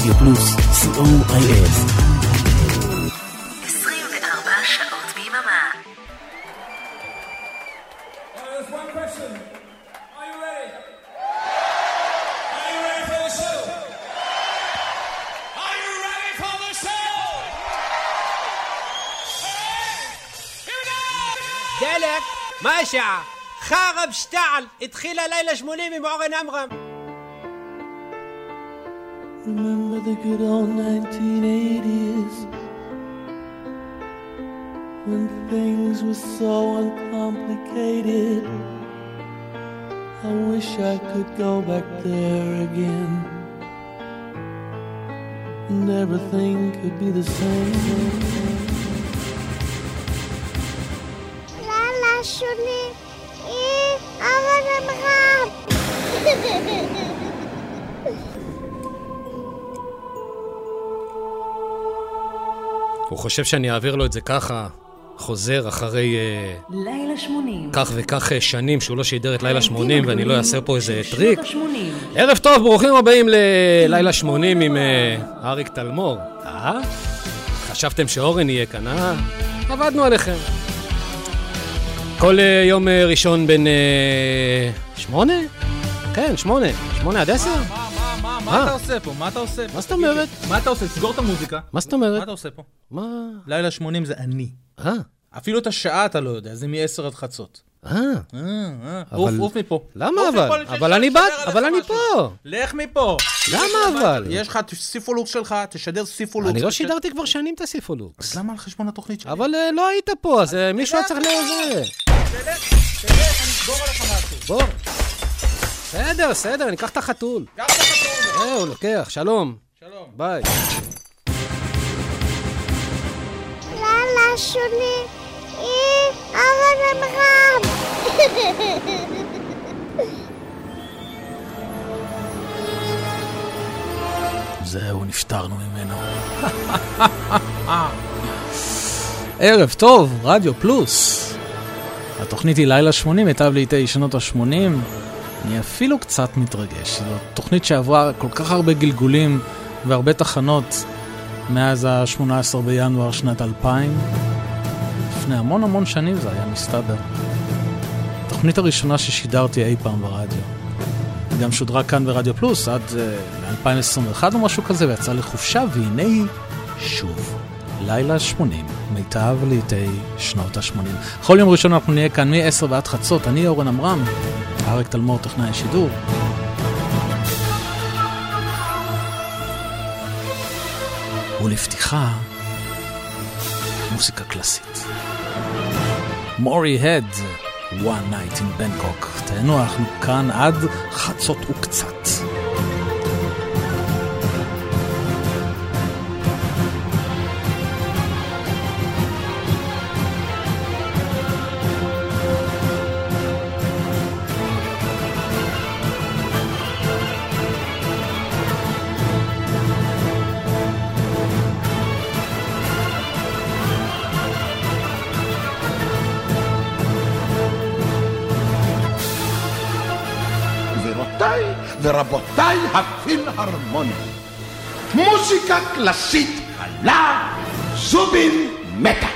רדיו פלוס, co.il מה השעה? חרב שטעל, התחילה לילה שמונים עם אורן עמרם. Remember the good old 1980s When things were so uncomplicated. I wish I could go back there again And everything could be the same חושב שאני אעביר לו את זה ככה, חוזר אחרי... אה, לילה שמונים. כך וכך אה, שנים שהוא לא שידר את לילה שמונים, ואני לא אעשה פה איזה טריק. ערב טוב, ברוכים הבאים ללילה שמונים עם אה, אריק תלמור. אה? חשבתם שאורן יהיה כאן, אה? עבדנו עליכם. כל יום ראשון בין שמונה? כן, שמונה. שמונה עד עשר? מה אתה עושה פה? מה אתה עושה פה? מה זאת אומרת? מה אתה עושה? סגור את המוזיקה. מה זאת אומרת? מה אתה עושה פה? מה? לילה 80 זה אני. אה. אפילו את השעה אתה לא יודע, זה מ-10 עד חצות. אה. אה. עוף, עוף מפה. למה אבל? אבל אני בא, אבל אני פה. לך מפה. למה אבל? יש לך סיפולוקס שלך, תשדר סיפולוקס. אני לא שידרתי כבר שנים את הסיפולוקס. אז למה על חשבון התוכנית שלי? אבל לא היית פה, אז מישהו היה צריך לזה. תלך, תלך, אני אסגור עליך משהו. בוא. בסדר, בסדר, אני אקח את החתול. קח את החתול. זהו, לוקח, שלום. שלום. ביי. לאללה שולי, אבל הם רב. זהו, נפטרנו ממנו. ערב טוב, רדיו פלוס. התוכנית היא לילה 80, מיטב לעיתי שנות ה-80. אני אפילו קצת מתרגש. זו תוכנית שעברה כל כך הרבה גלגולים והרבה תחנות מאז ה-18 בינואר שנת 2000. לפני המון המון שנים זה היה מסתבר. התוכנית הראשונה ששידרתי אי פעם ברדיו. גם שודרה כאן ברדיו פלוס עד uh, אה, 2021 או משהו כזה, ויצאה לחופשה, והנה היא שוב. לילה 80, מיטב לעיתי שנות ה-80. בכל יום ראשון אנחנו נהיה כאן מ-10 ועד חצות, אני אורן עמרם, אריק תלמור טכנאי השידור. ולפתיחה, מוסיקה קלאסית. מורי הד, One Night in Bangkok. תהנו, אנחנו כאן עד חצות וקצת. ורבותיי הפילהרמונים, מוזיקה קלאסית קלה, זובין מתה.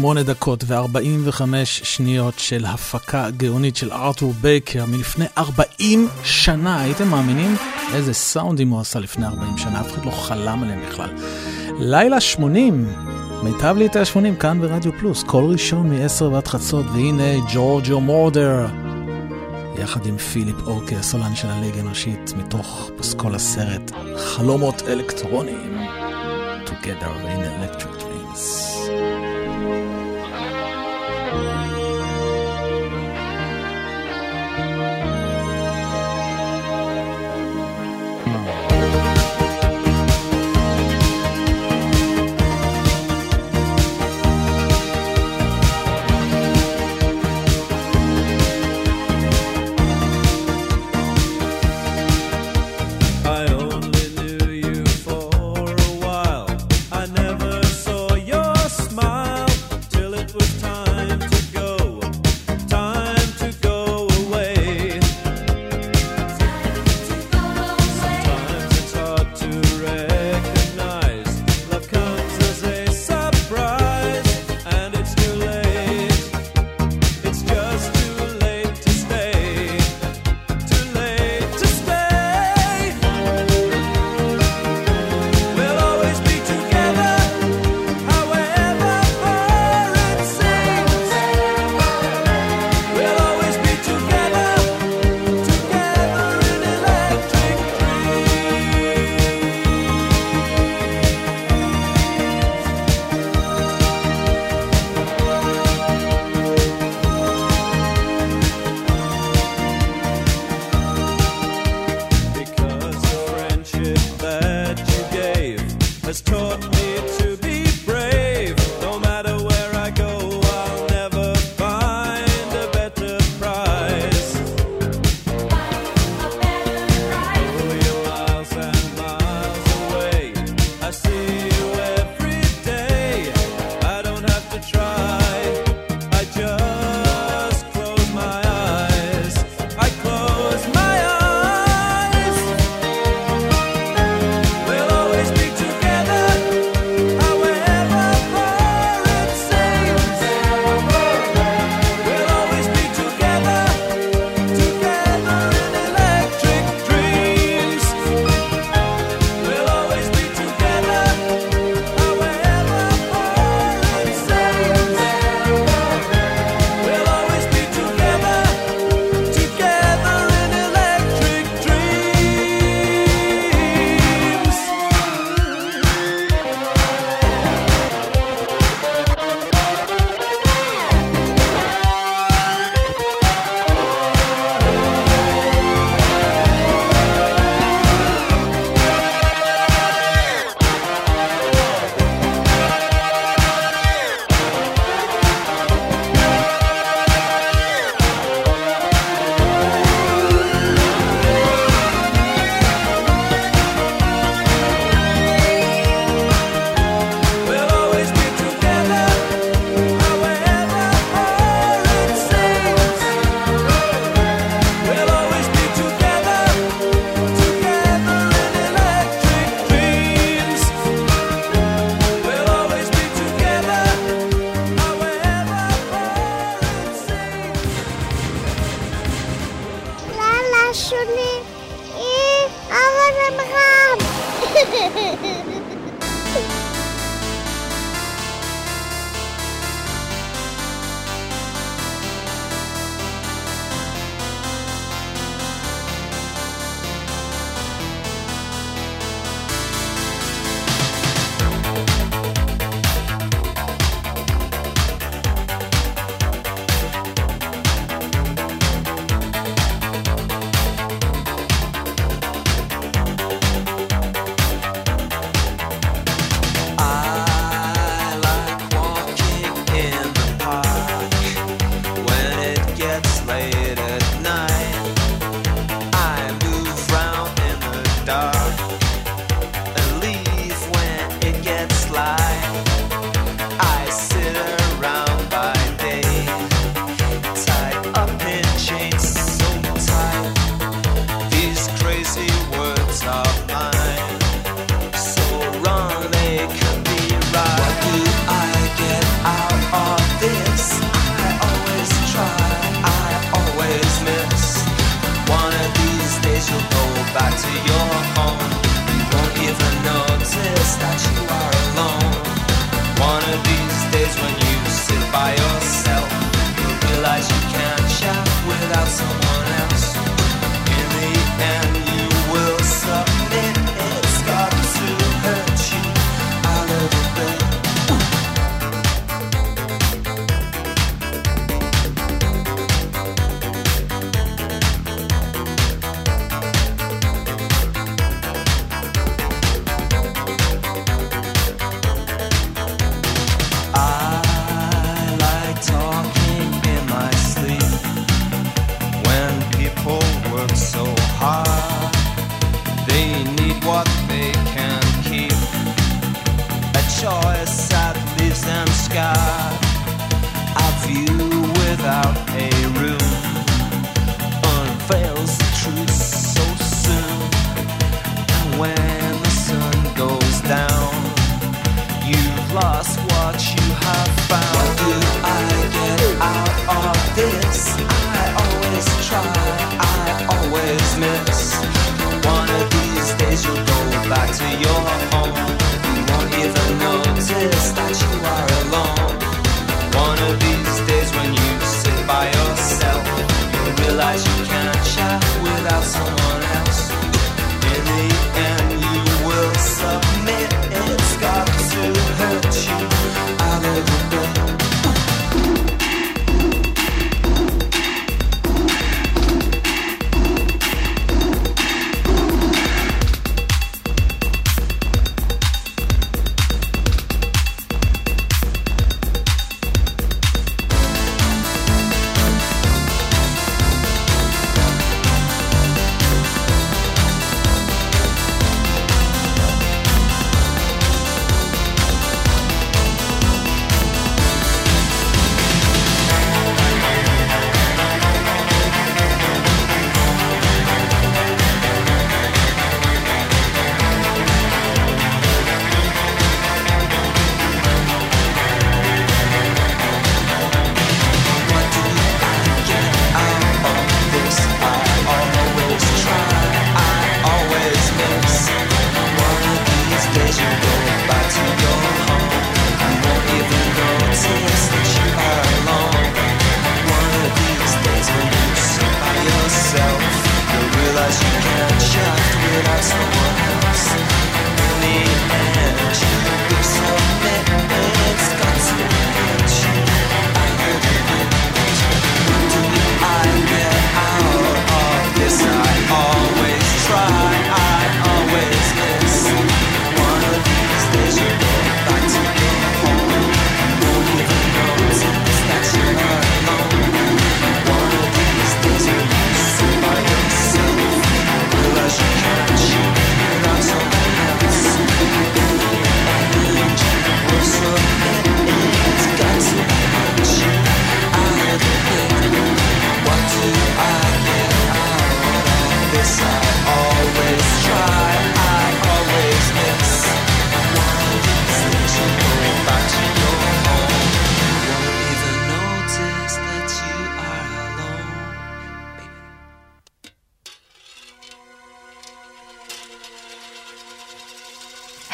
8 דקות ו-45 שניות של הפקה גאונית של ארתור בייקר מלפני 40 שנה, הייתם מאמינים? איזה סאונדים הוא עשה לפני 40 שנה, אף אחד לא חלם עליהם בכלל. לילה 80, מיטב ליטה 80 כאן ברדיו פלוס, כל ראשון מ-10 ועד חצות, והנה ג'ורג'ו מורדר, יחד עם פיליפ אורקי, הסולן של הליגה הנושית, מתוך פסקול הסרט חלומות אלקטרוניים, Together in Electric.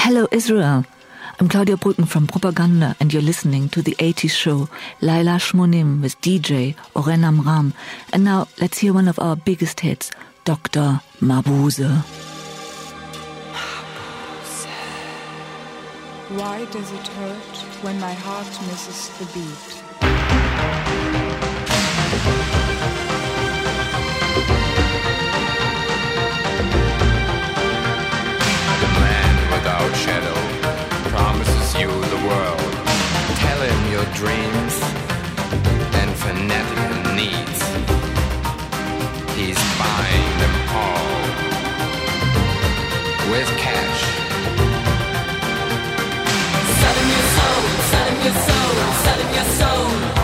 Hello, Israel. I'm Claudia Brücken from Propaganda, and you're listening to the 80s show Laila Shmonim with DJ Oren Amram. And now let's hear one of our biggest hits, Dr. Mabuse. Why does it hurt when my heart misses the beat? Dreams and fanatical needs. He's buying them all with cash. Sell him your soul, sell him your soul, sell him your soul.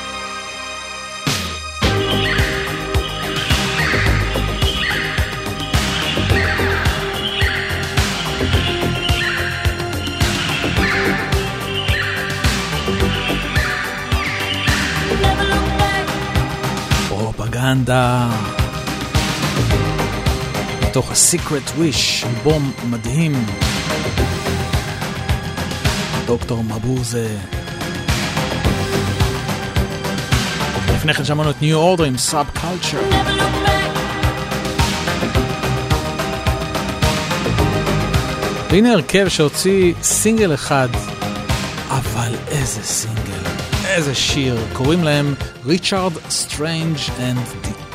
מנדה. מתוך ה-Secret Wish, אלבום מדהים. דוקטור מבוזה. לפני כן שמענו את New Order עם סאב קולצ'ר. והנה הרכב שהוציא סינגל אחד, אבל איזה סינגל, איזה שיר. קוראים להם ריצ'ארד סטרנג' אנד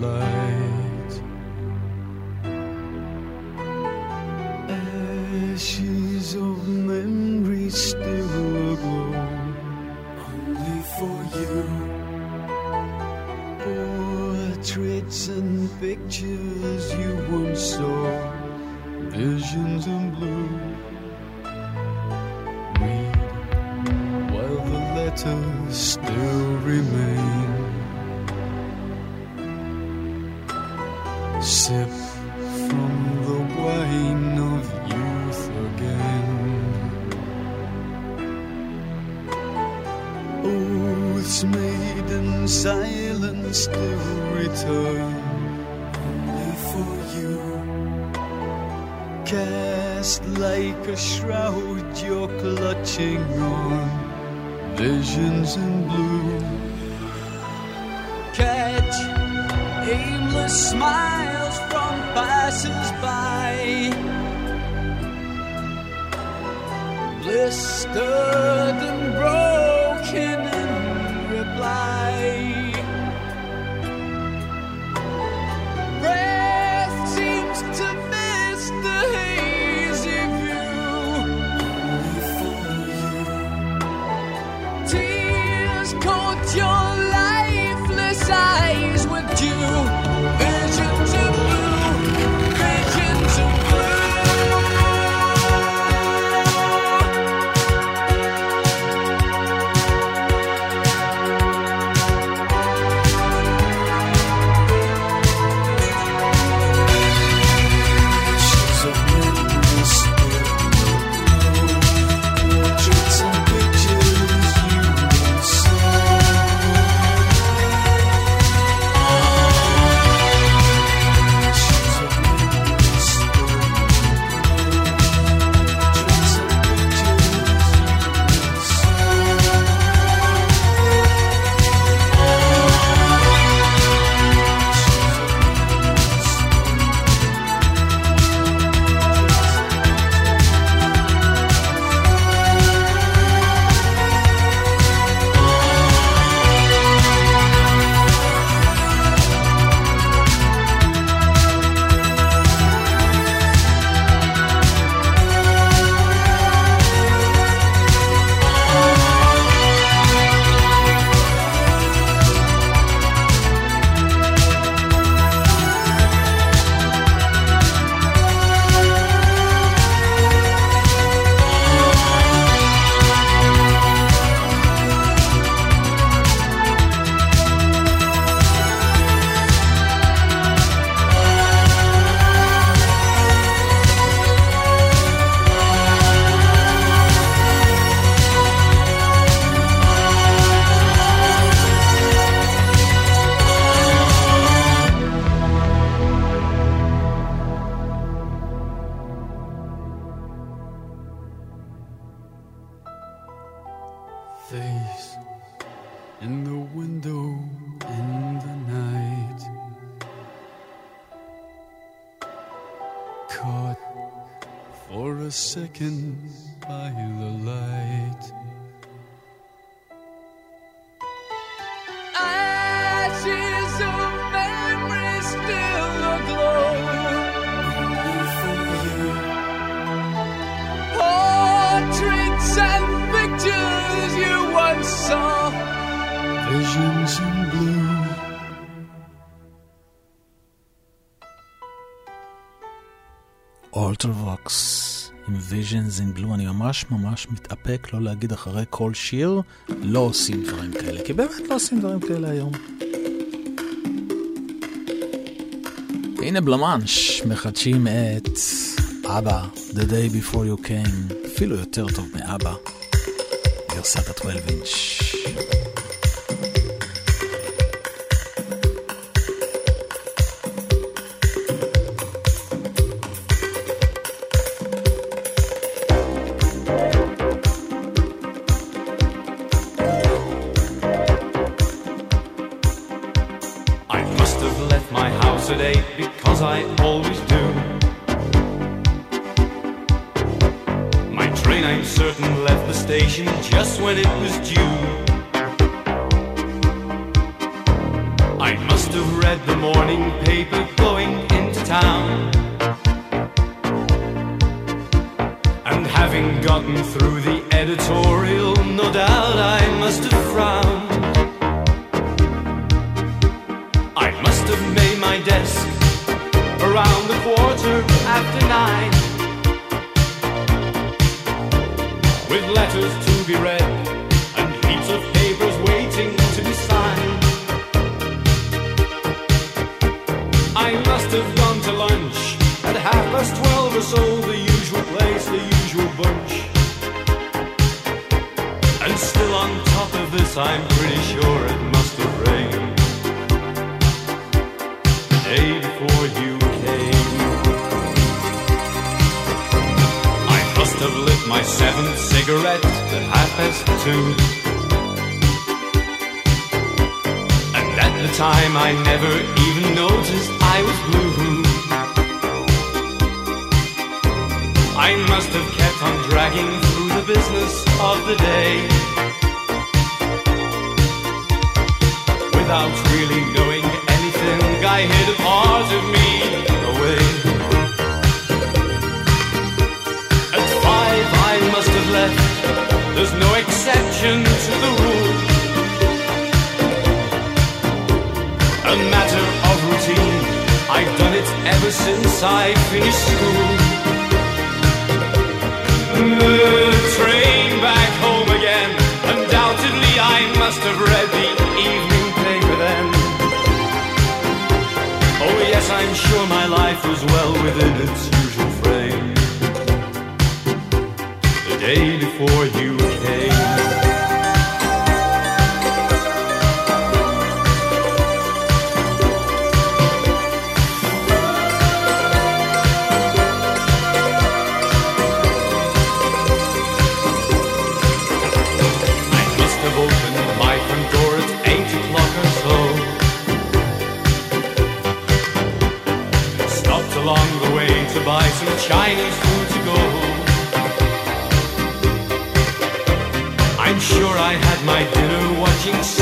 life. visions in blue. אולטרווקס עם visions in blue, אני ממש ממש מתאפק לא להגיד אחרי כל שיר, לא עושים דברים כאלה, כי באמת לא עושים דברים כאלה היום. הנה בלמאנש, מחדשים את אבא, The Day Before You Came, אפילו יותר טוב מאבא, גרסת ה-12 אינץ'. 惊喜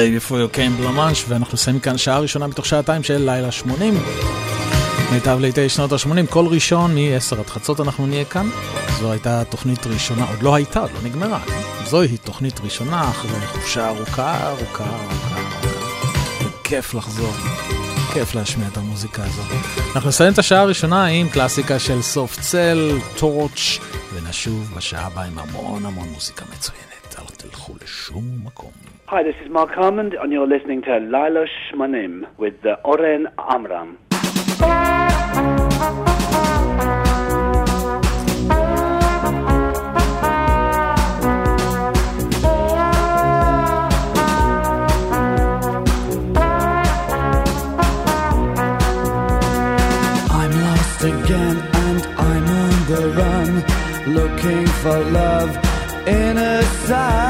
Day Before You Came בלמאנש, ואנחנו נסיים כאן שעה ראשונה מתוך שעתיים של לילה 80. מיטב לעיתי שנות ה-80, כל ראשון מ-10 עד חצות אנחנו נהיה כאן. זו הייתה תוכנית ראשונה, עוד לא הייתה, עוד לא נגמרה. זוהי תוכנית ראשונה אחרי חופשה ארוכה, ארוכה, ארוכה. וכיף לחזור, כיף להשמיע את המוזיקה הזו. אנחנו נסיים את השעה הראשונה עם קלאסיקה של סוף צל, טורץ', ונשוב בשעה הבאה עם המון המון מוזיקה מצוינת. אל תלכו לשום מקום. Hi, this is Mark Harmond, and you're listening to Lila Shmanim with the Oren Amram. I'm lost again and I'm on the run, looking for love in a sad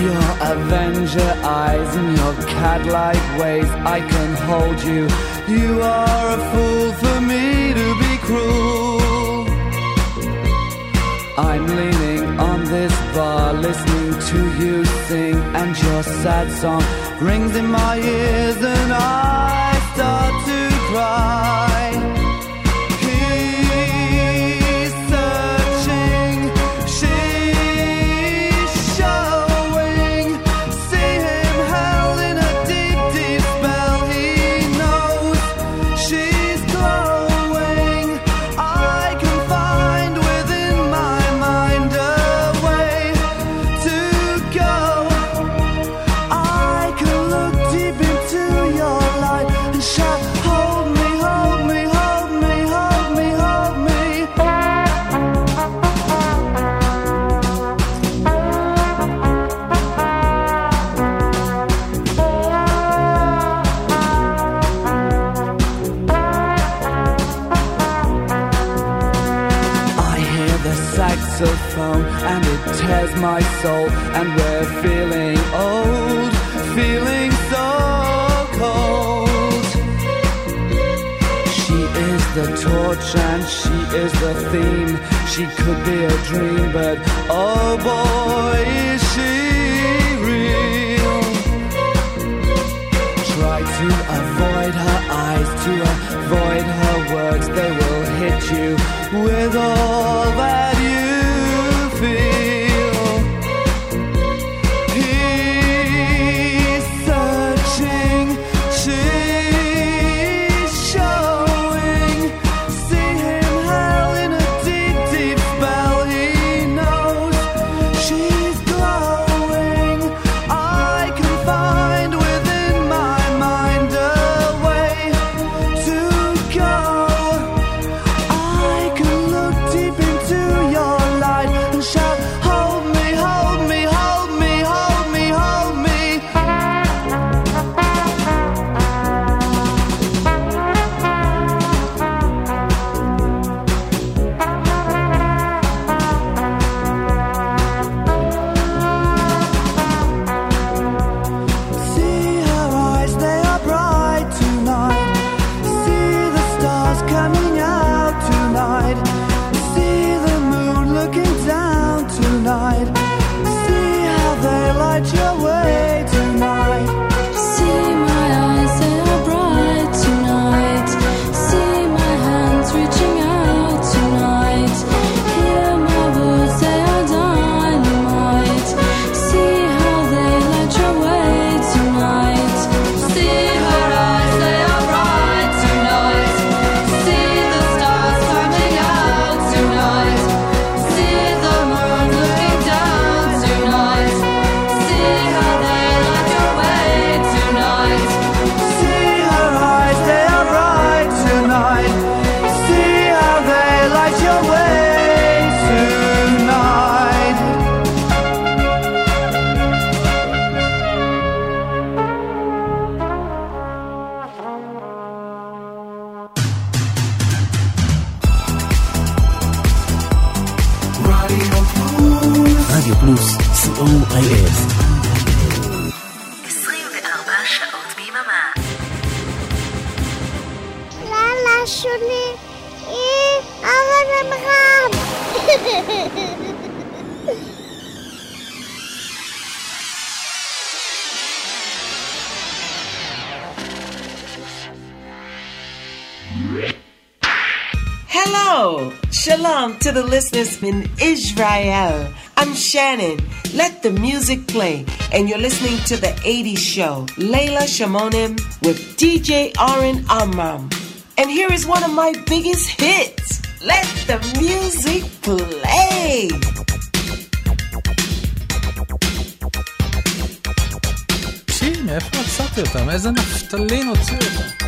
your Avenger eyes and your cat-like ways, I can hold you. You are a fool for me to be cruel. I'm leaning on this bar, listening to you sing, and your sad song rings in my ears, and I start to cry. is the theme. She could be a dream, but oh boy. Jasmine Israel. I'm Shannon. Let the music play. And you're listening to The 80s Show, Layla Shamonim with DJ Aaron Amram. And here is one of my biggest hits. Let the music play. תקשיב, מאיפה מצאתי אותם? איזה נפתלין הוציאו אותם?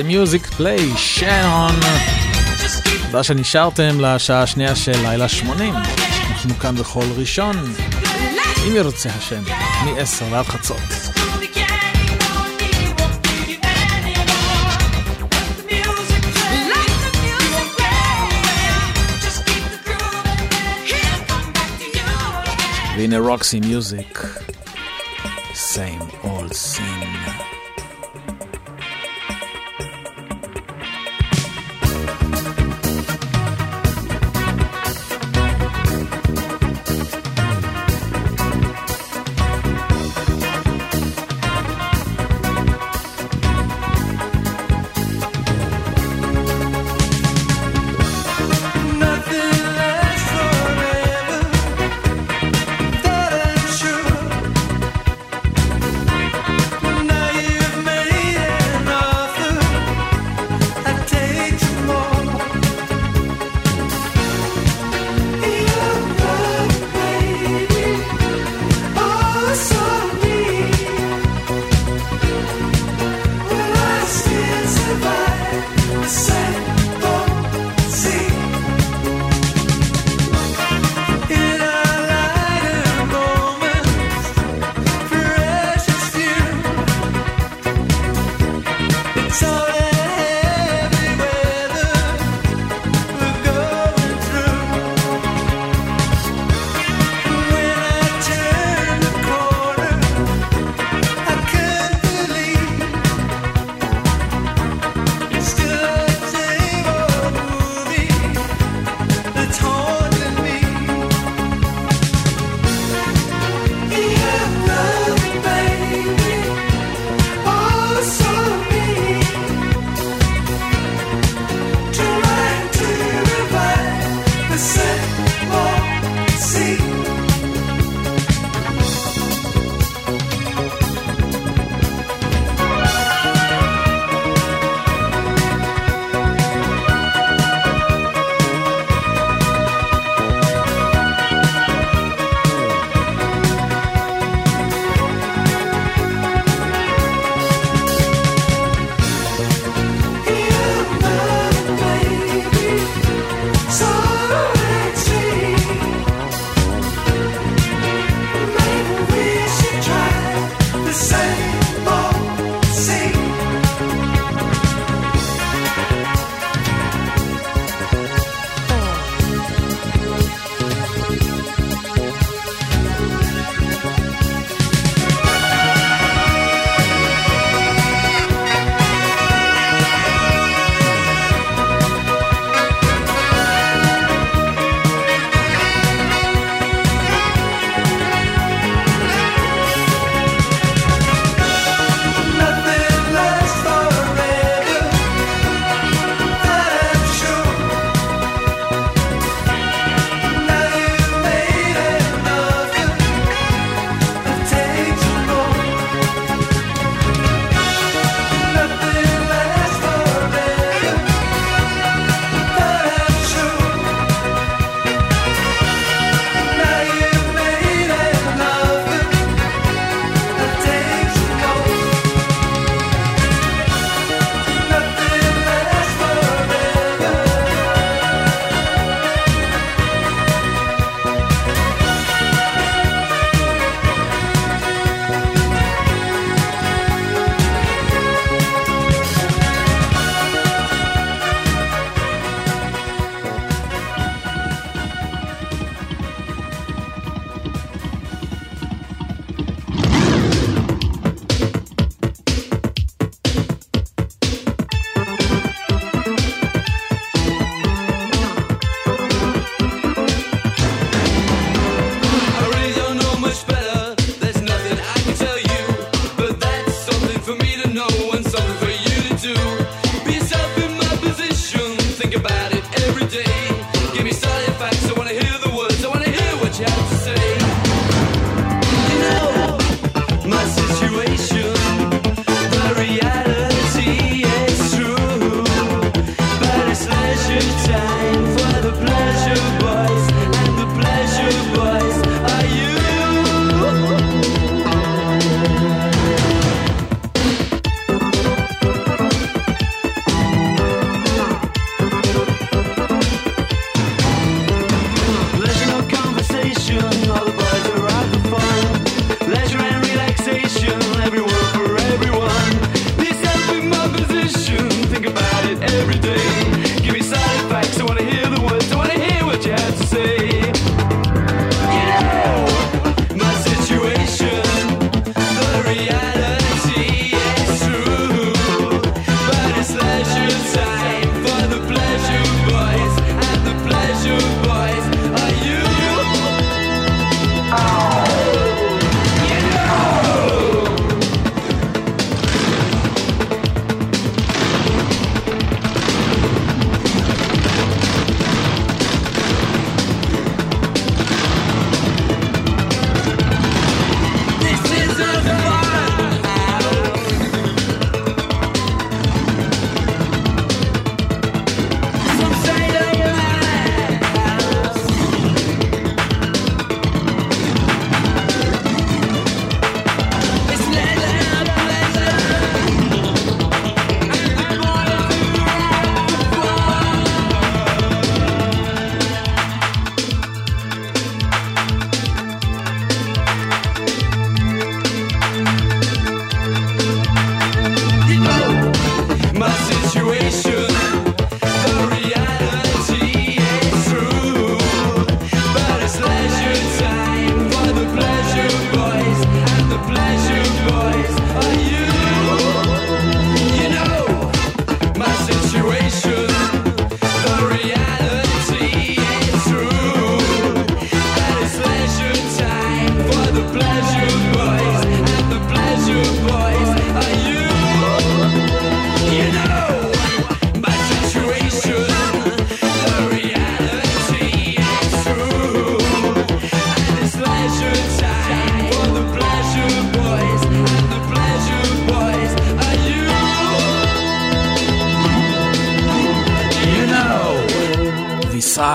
The Music Play, שנון. תודה שנשארתם לשעה השנייה של לילה 80. אנחנו כאן בכל ראשון, אם ירצה השם, מ-10 ועד חצות. והנה רוקסי מיוזיק, same old scene.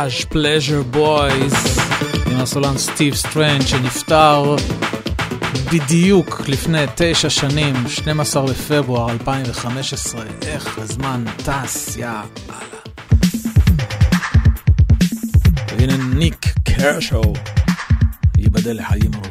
Visage, Pleasure Boys עם הסולן סטיב סטריינג' שנפטר בדיוק לפני תשע שנים, 12 בפברואר 2015. איך הזמן טס, יא אללה. והנה ניק קרשו, ייבדל לחיים ארוכים.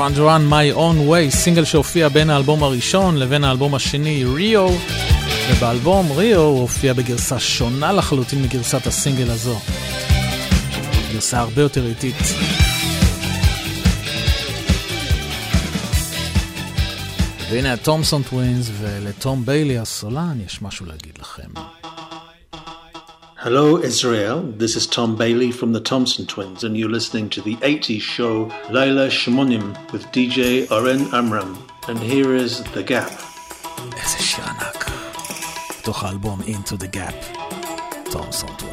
דוראן דוראן My Own Way, סינגל שהופיע בין האלבום הראשון לבין האלבום השני, ריו, ובאלבום ריו הוא הופיע בגרסה שונה לחלוטין מגרסת הסינגל הזו. גרסה הרבה יותר איטית. והנה הטומסון טווינס, ולתום ביילי הסולן יש משהו להגיד. Hello, Israel. This is Tom Bailey from the Thompson Twins, and you're listening to the 80s show Laila Shmonim with DJ Oren Amram. And here is The Gap. איזה שיר ענק. מתוך האלבום Into the Gap, טומסון טווינס.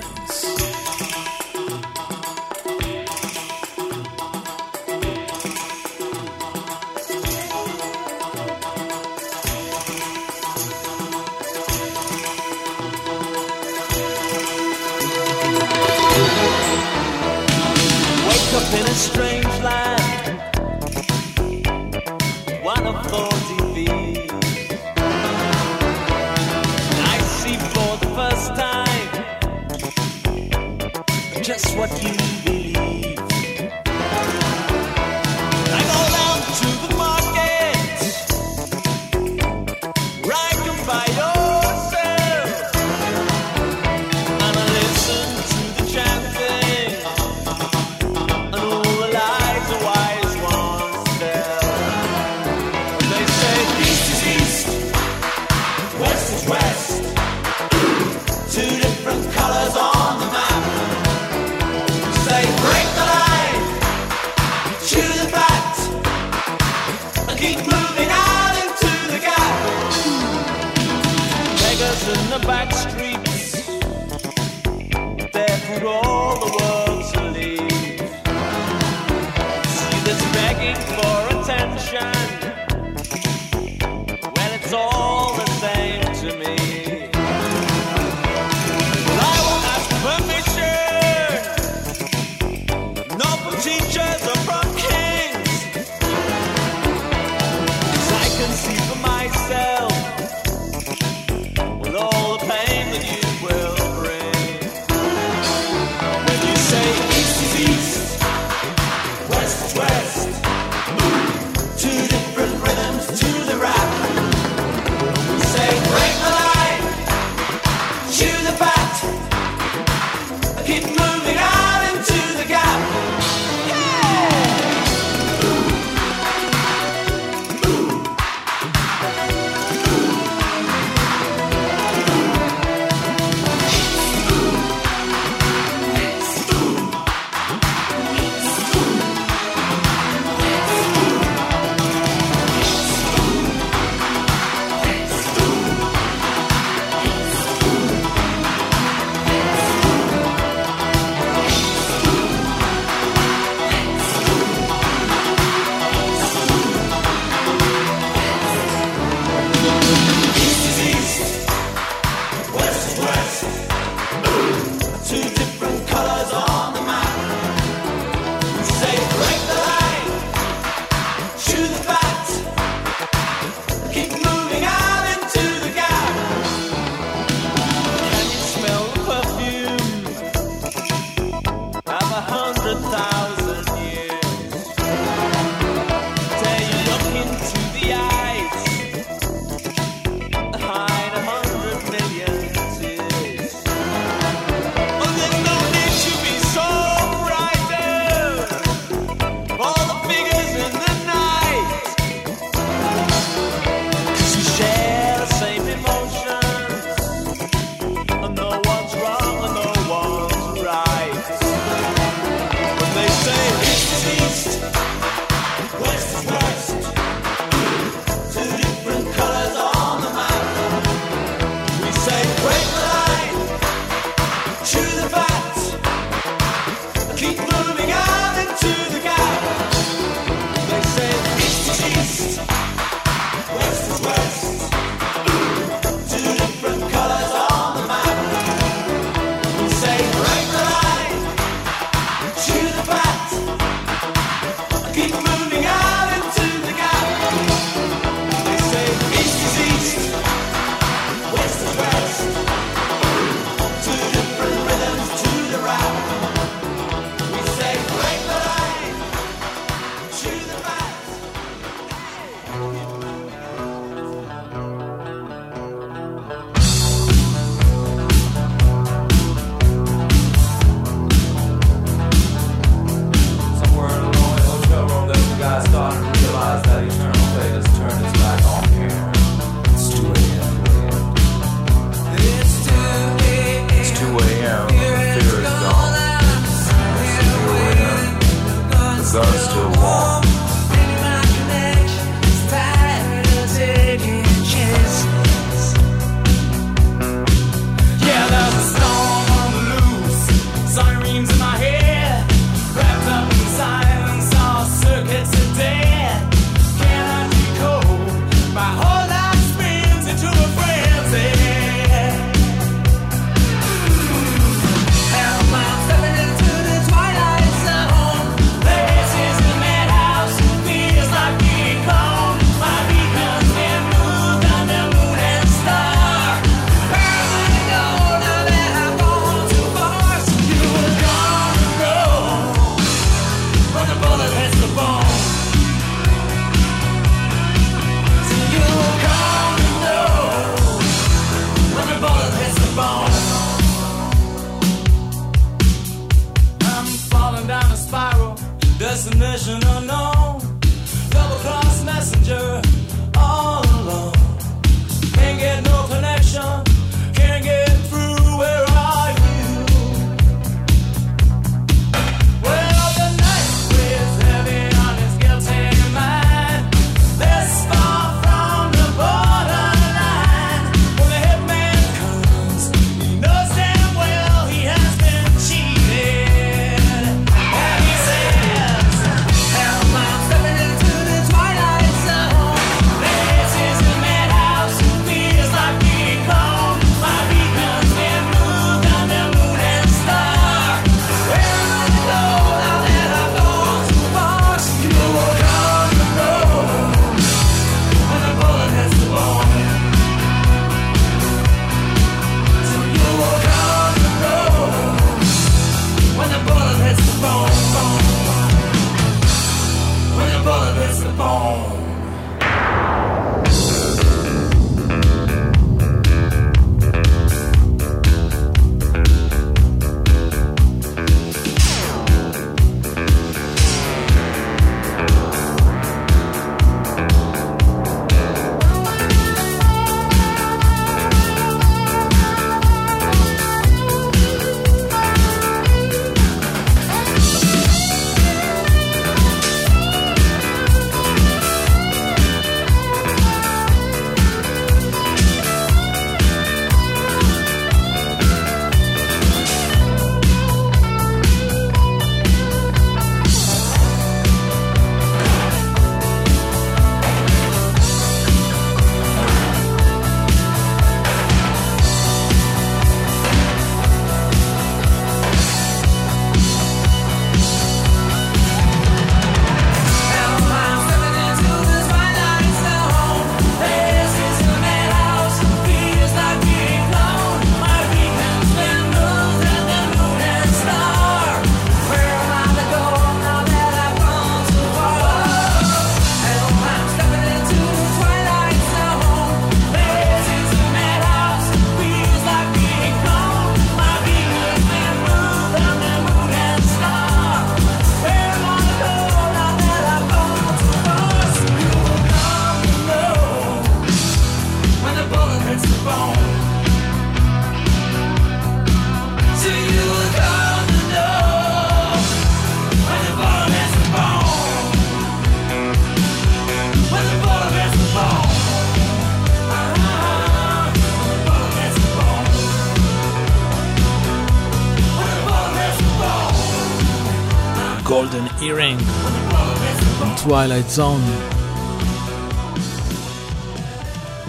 Twilight Zone.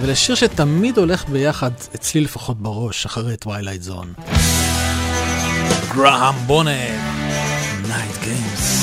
ולשיר שתמיד הולך ביחד, אצלי לפחות בראש, אחרי Twilight Zone. גרהם בונט, Night Games.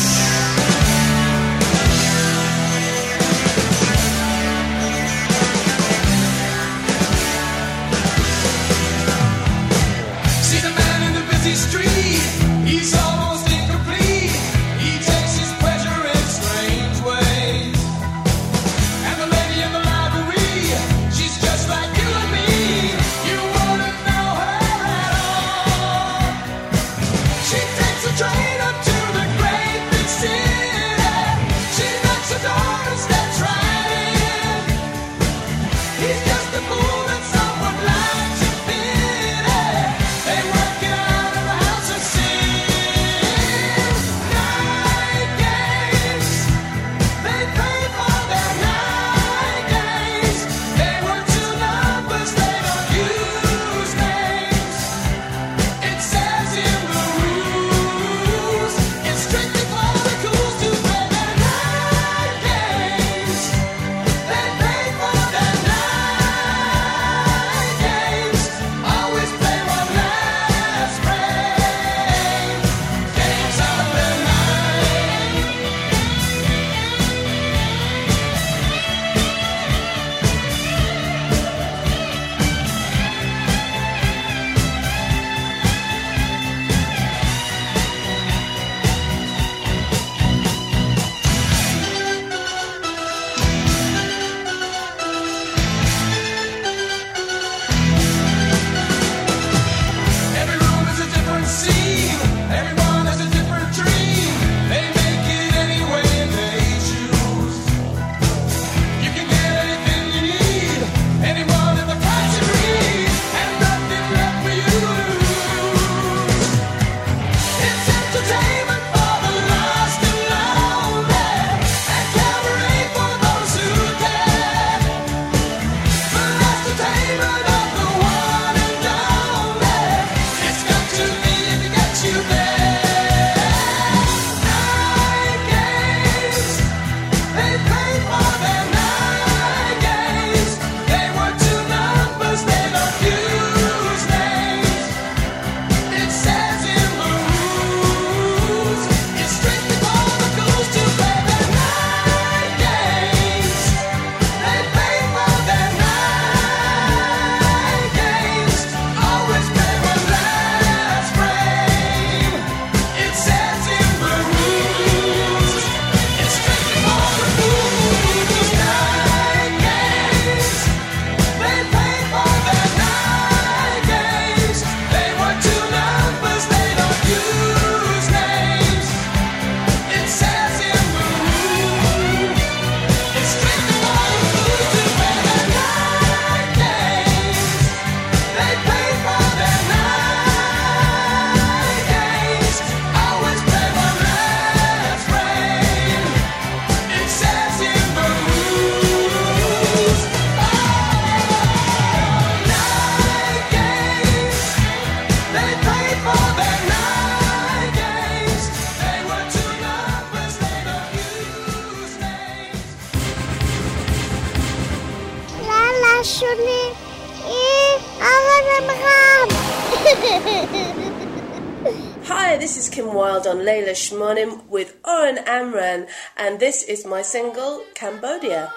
Shmonim with Oren Amran, and this is my single Cambodia.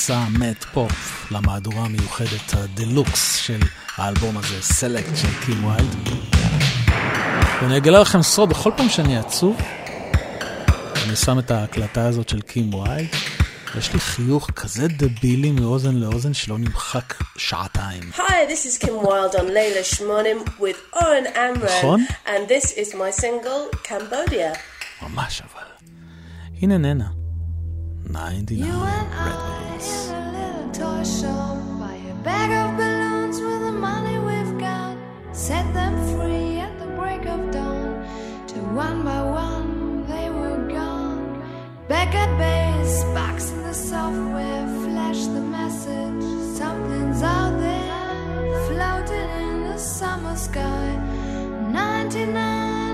שעשה Matt Pop למהדורה המיוחדת הדלוקס של האלבום הזה, Select של קים ויילד. ואני אגלה לכם סוד, בכל פעם שאני עצוב, אני שם את ההקלטה הזאת של קים ויילד, יש לי חיוך כזה דבילי מאוזן לאוזן שלא נמחק שעתיים. Hi, this is Kim Wilde on לילה שמונים with Oren Amran, נכון? and this is my single Cambodia. ממש אבל. הנה ננה. 99 You and I in a little toy shop buy a bag of balloons with the money we've got. Set them free at the break of dawn. Till one by one they were gone. Back at base, the software, flash the message. Something's out there, floating in the summer sky. 99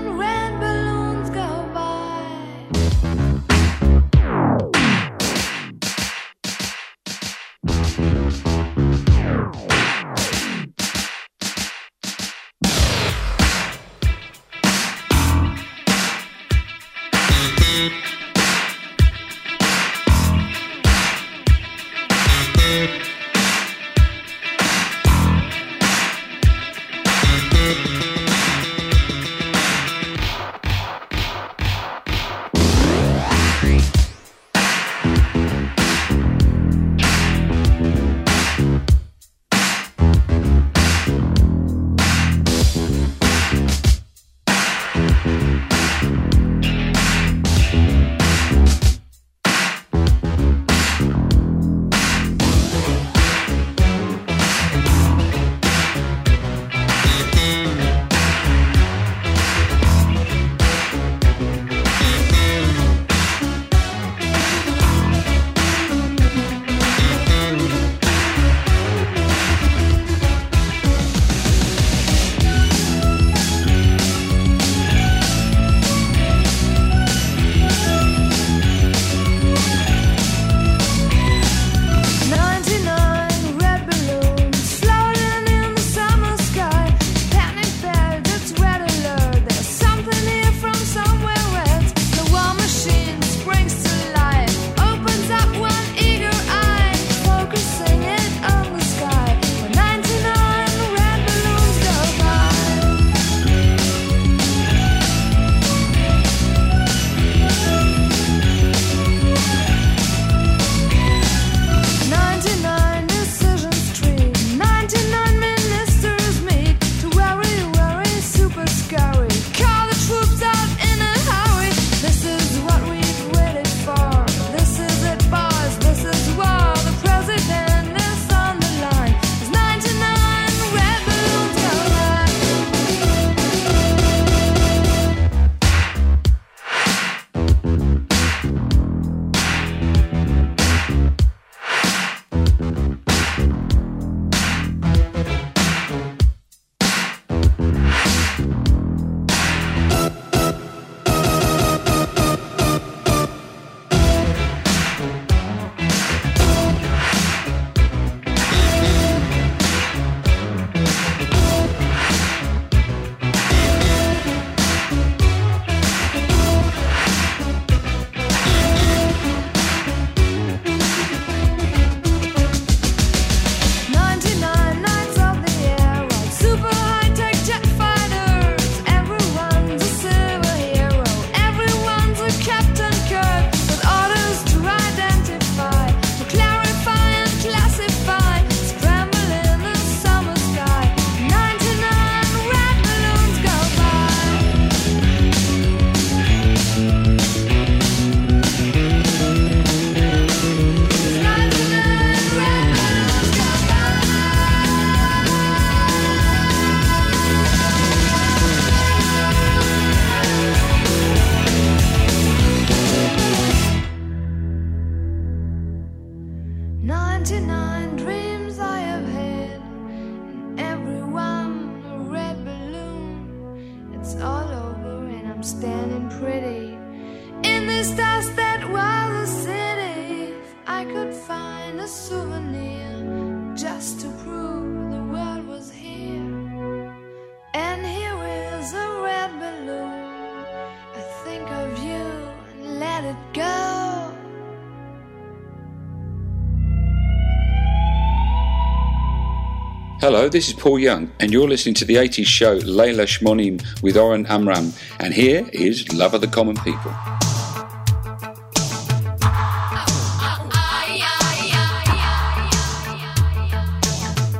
Hello, this is Paul Young, and you're listening to the 80s show Layla Shmonim with Oren Amram, and here is Love of the Common People.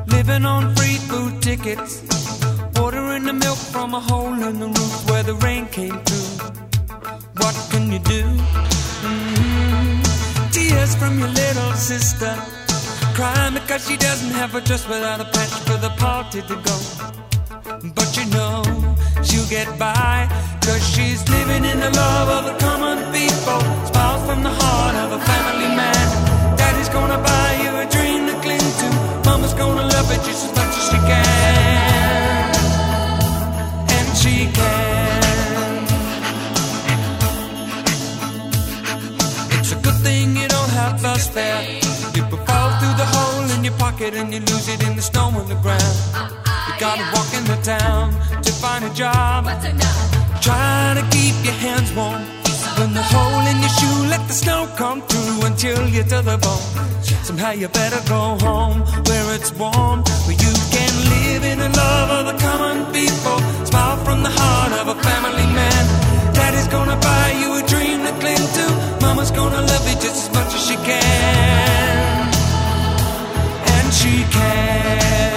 Living on free food tickets. Ordering the milk from a hole in the roof where the rain came through. What can you do? Mm. Tears from your little sister. Crying because she doesn't have a dress without a patch for the party to go. But you know she'll get by. Cause she's living in the love of the common people. Smiles from the heart of a family man. Daddy's gonna buy you a dream to cling to. Mama's gonna love it just as much as she can. And she can. It's a good thing you don't have bus fare. Through the hole in your pocket and you lose it in the snow on the ground. You gotta walk in the town to find a job. Trying to keep your hands warm. When the hole in your shoe, let the snow come through until you're to the bone. Somehow you better go home where it's warm, where you can live in the love of the common people. Smile from the heart of a family man. Daddy's gonna buy you a dream to cling to. Mama's gonna love you just as much as she can. She can.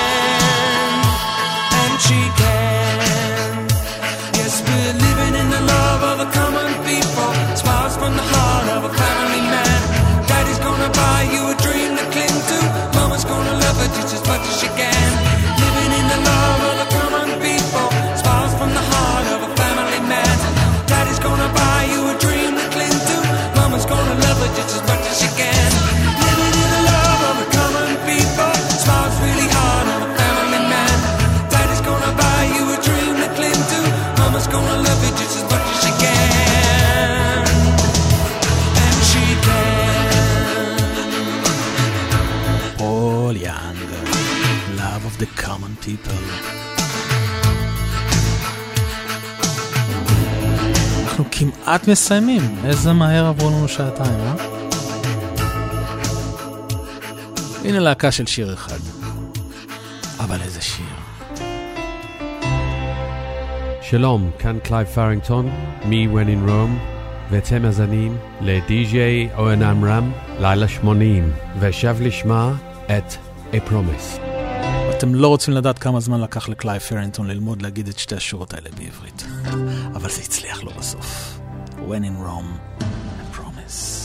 She can. Yes, we're living in the love of the common people. Smiles from the heart of a family man. Daddy's gonna buy you a dream to cling to. Mama's gonna love it just as much as she can. כמעט מסיימים, איזה מהר עברו לנו שעתיים, אה? הנה להקה של שיר אחד. אבל איזה שיר. שלום, כאן קלייב פרינגטון, מ- When in Rome, ואתם מאזינים לדי.ג'יי אורן עמרם, לילה 80, ו-זה The Promise. אתם לא רוצים לדעת כמה זמן לקח לקלייב פרינגטון ללמוד להגיד את שתי השורות האלה בעברית. אבל זה הצליח לו בסוף. When in Rome, I promise.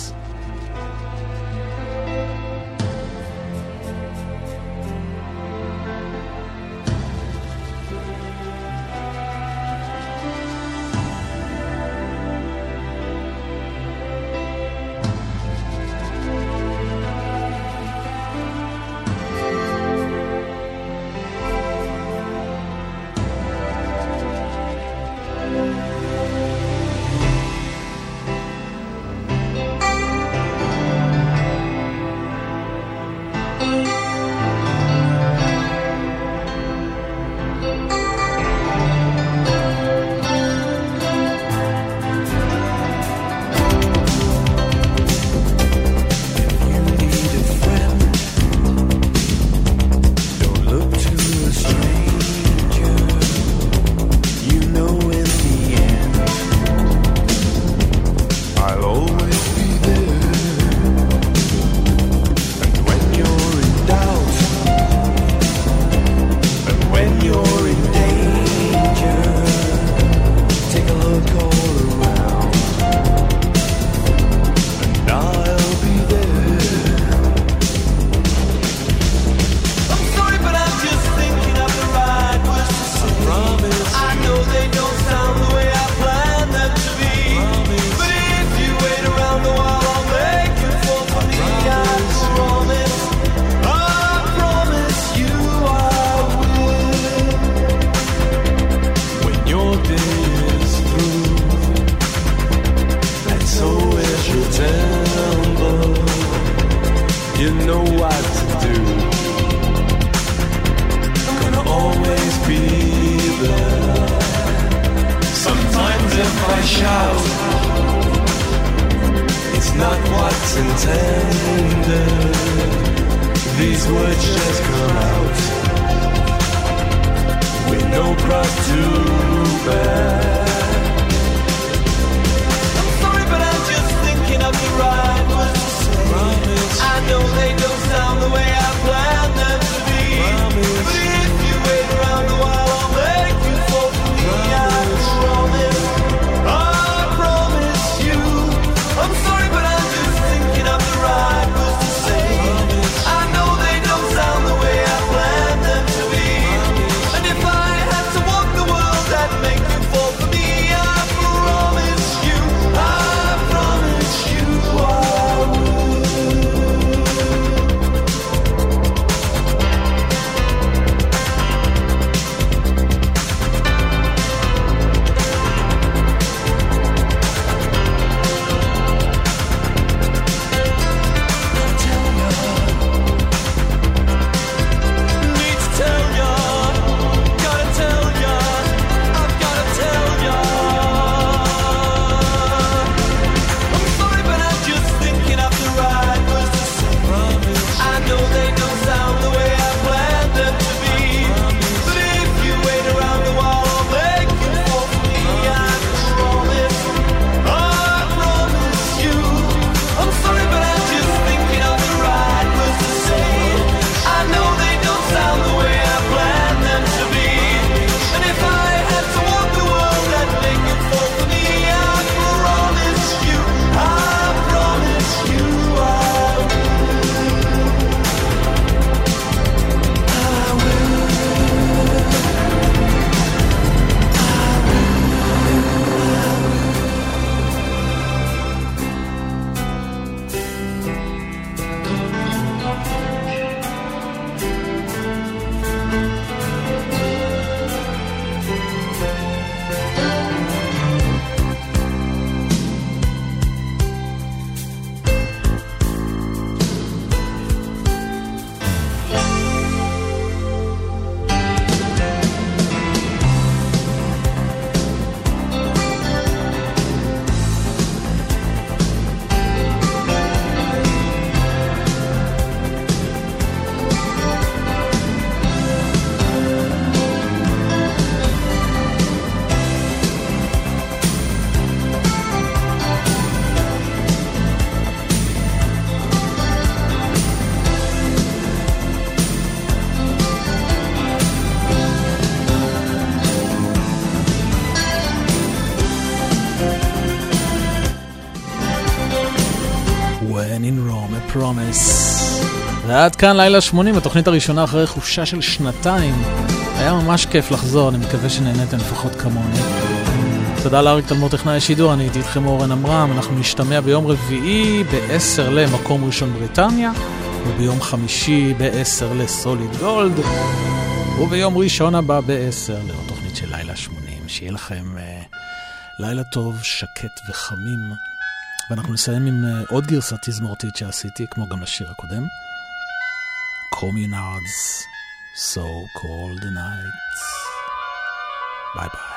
shout. It's not what's intended. These words just come out with no prop to bear. I'm sorry, but I'm just thinking of the right words to say. Promise. I know they don't sound the way I. ועד כאן לילה 80, התוכנית הראשונה אחרי חופשה של שנתיים. היה ממש כיף לחזור, אני מקווה שנהניתם לפחות כמוני. תודה לאריק תלמור טכנאי השידור, אני הייתי איתכם אורן עמרם, אנחנו נשתמע ביום רביעי ב-10 למקום ראשון בריטניה, וביום חמישי ב-10 לסוליד גולד, וביום ראשון הבא ב-10 לעוד תוכנית של לילה 80. שיהיה לכם אה, לילה טוב, שקט וחמים. ואנחנו נסיים עם אה, עוד גרסה תזמורתית שעשיתי, כמו גם לשיר הקודם. communards, so called knights. Bye bye.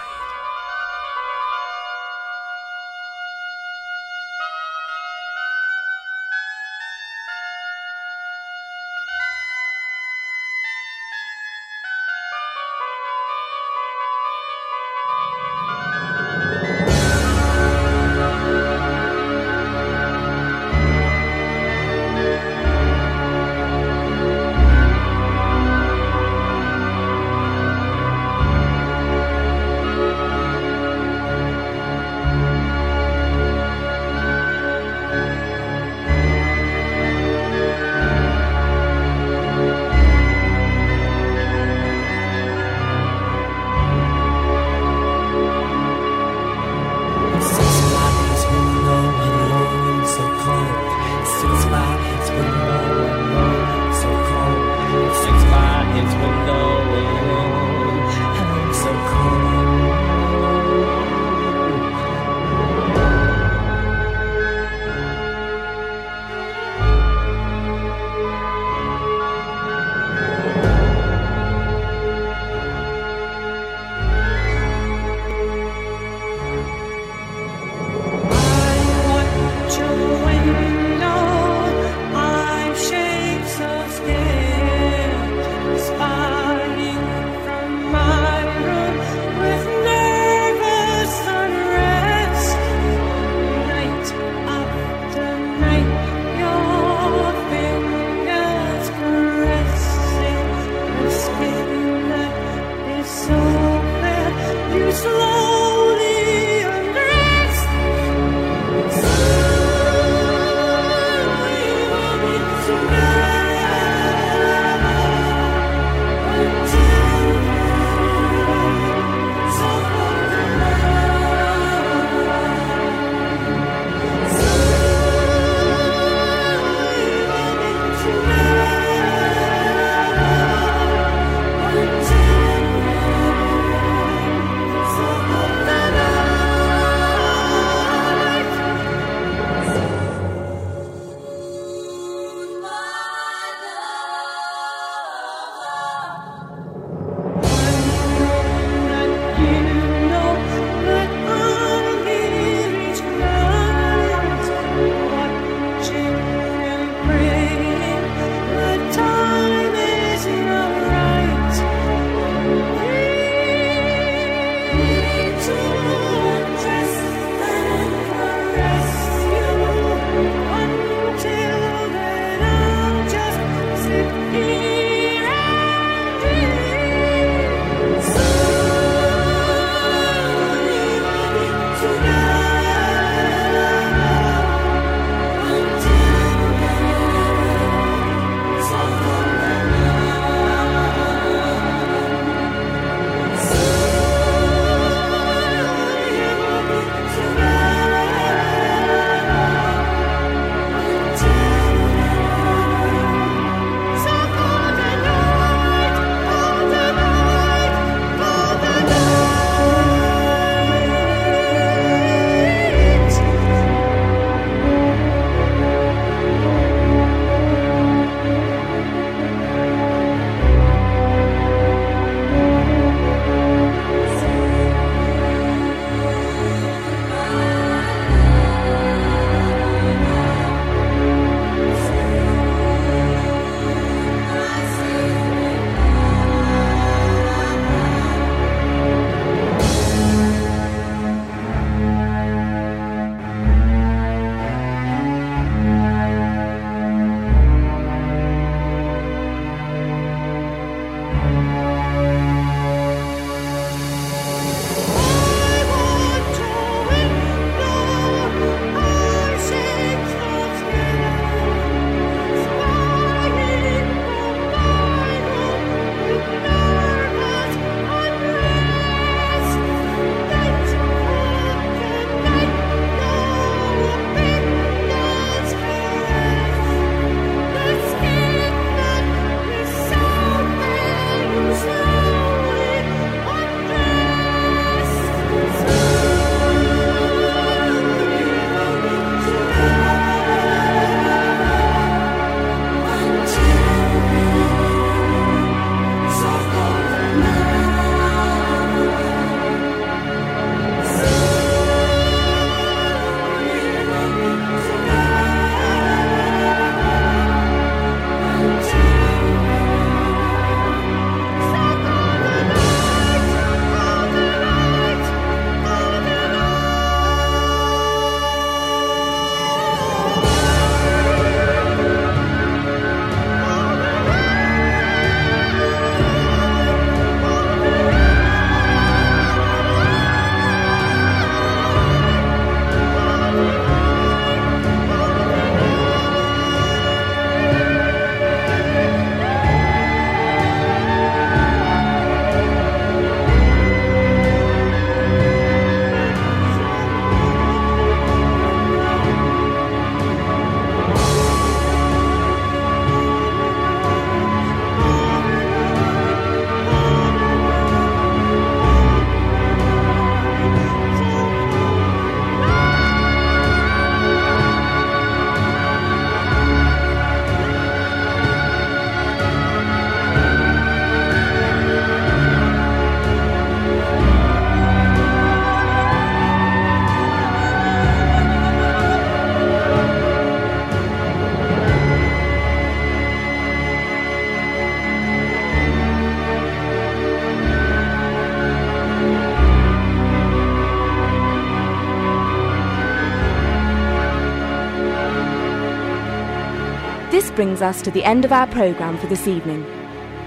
brings us to the end of our programme for this evening.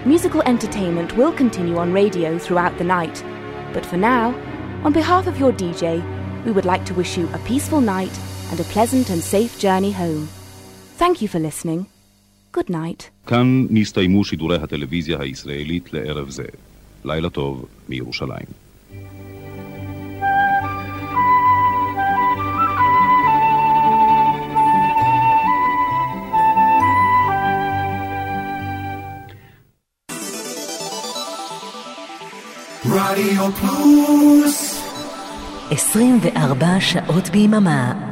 Musical entertainment will continue on radio throughout the night. But for now, on behalf of your DJ, we would like to wish you a peaceful night and a pleasant and safe journey home. Thank you for listening. Good night. כאן נסתיימו שידורי הטלוויזיה הישראלית לערב זה. לילה טוב מירושלים. רדיו פלוס. 24 שעות ביממה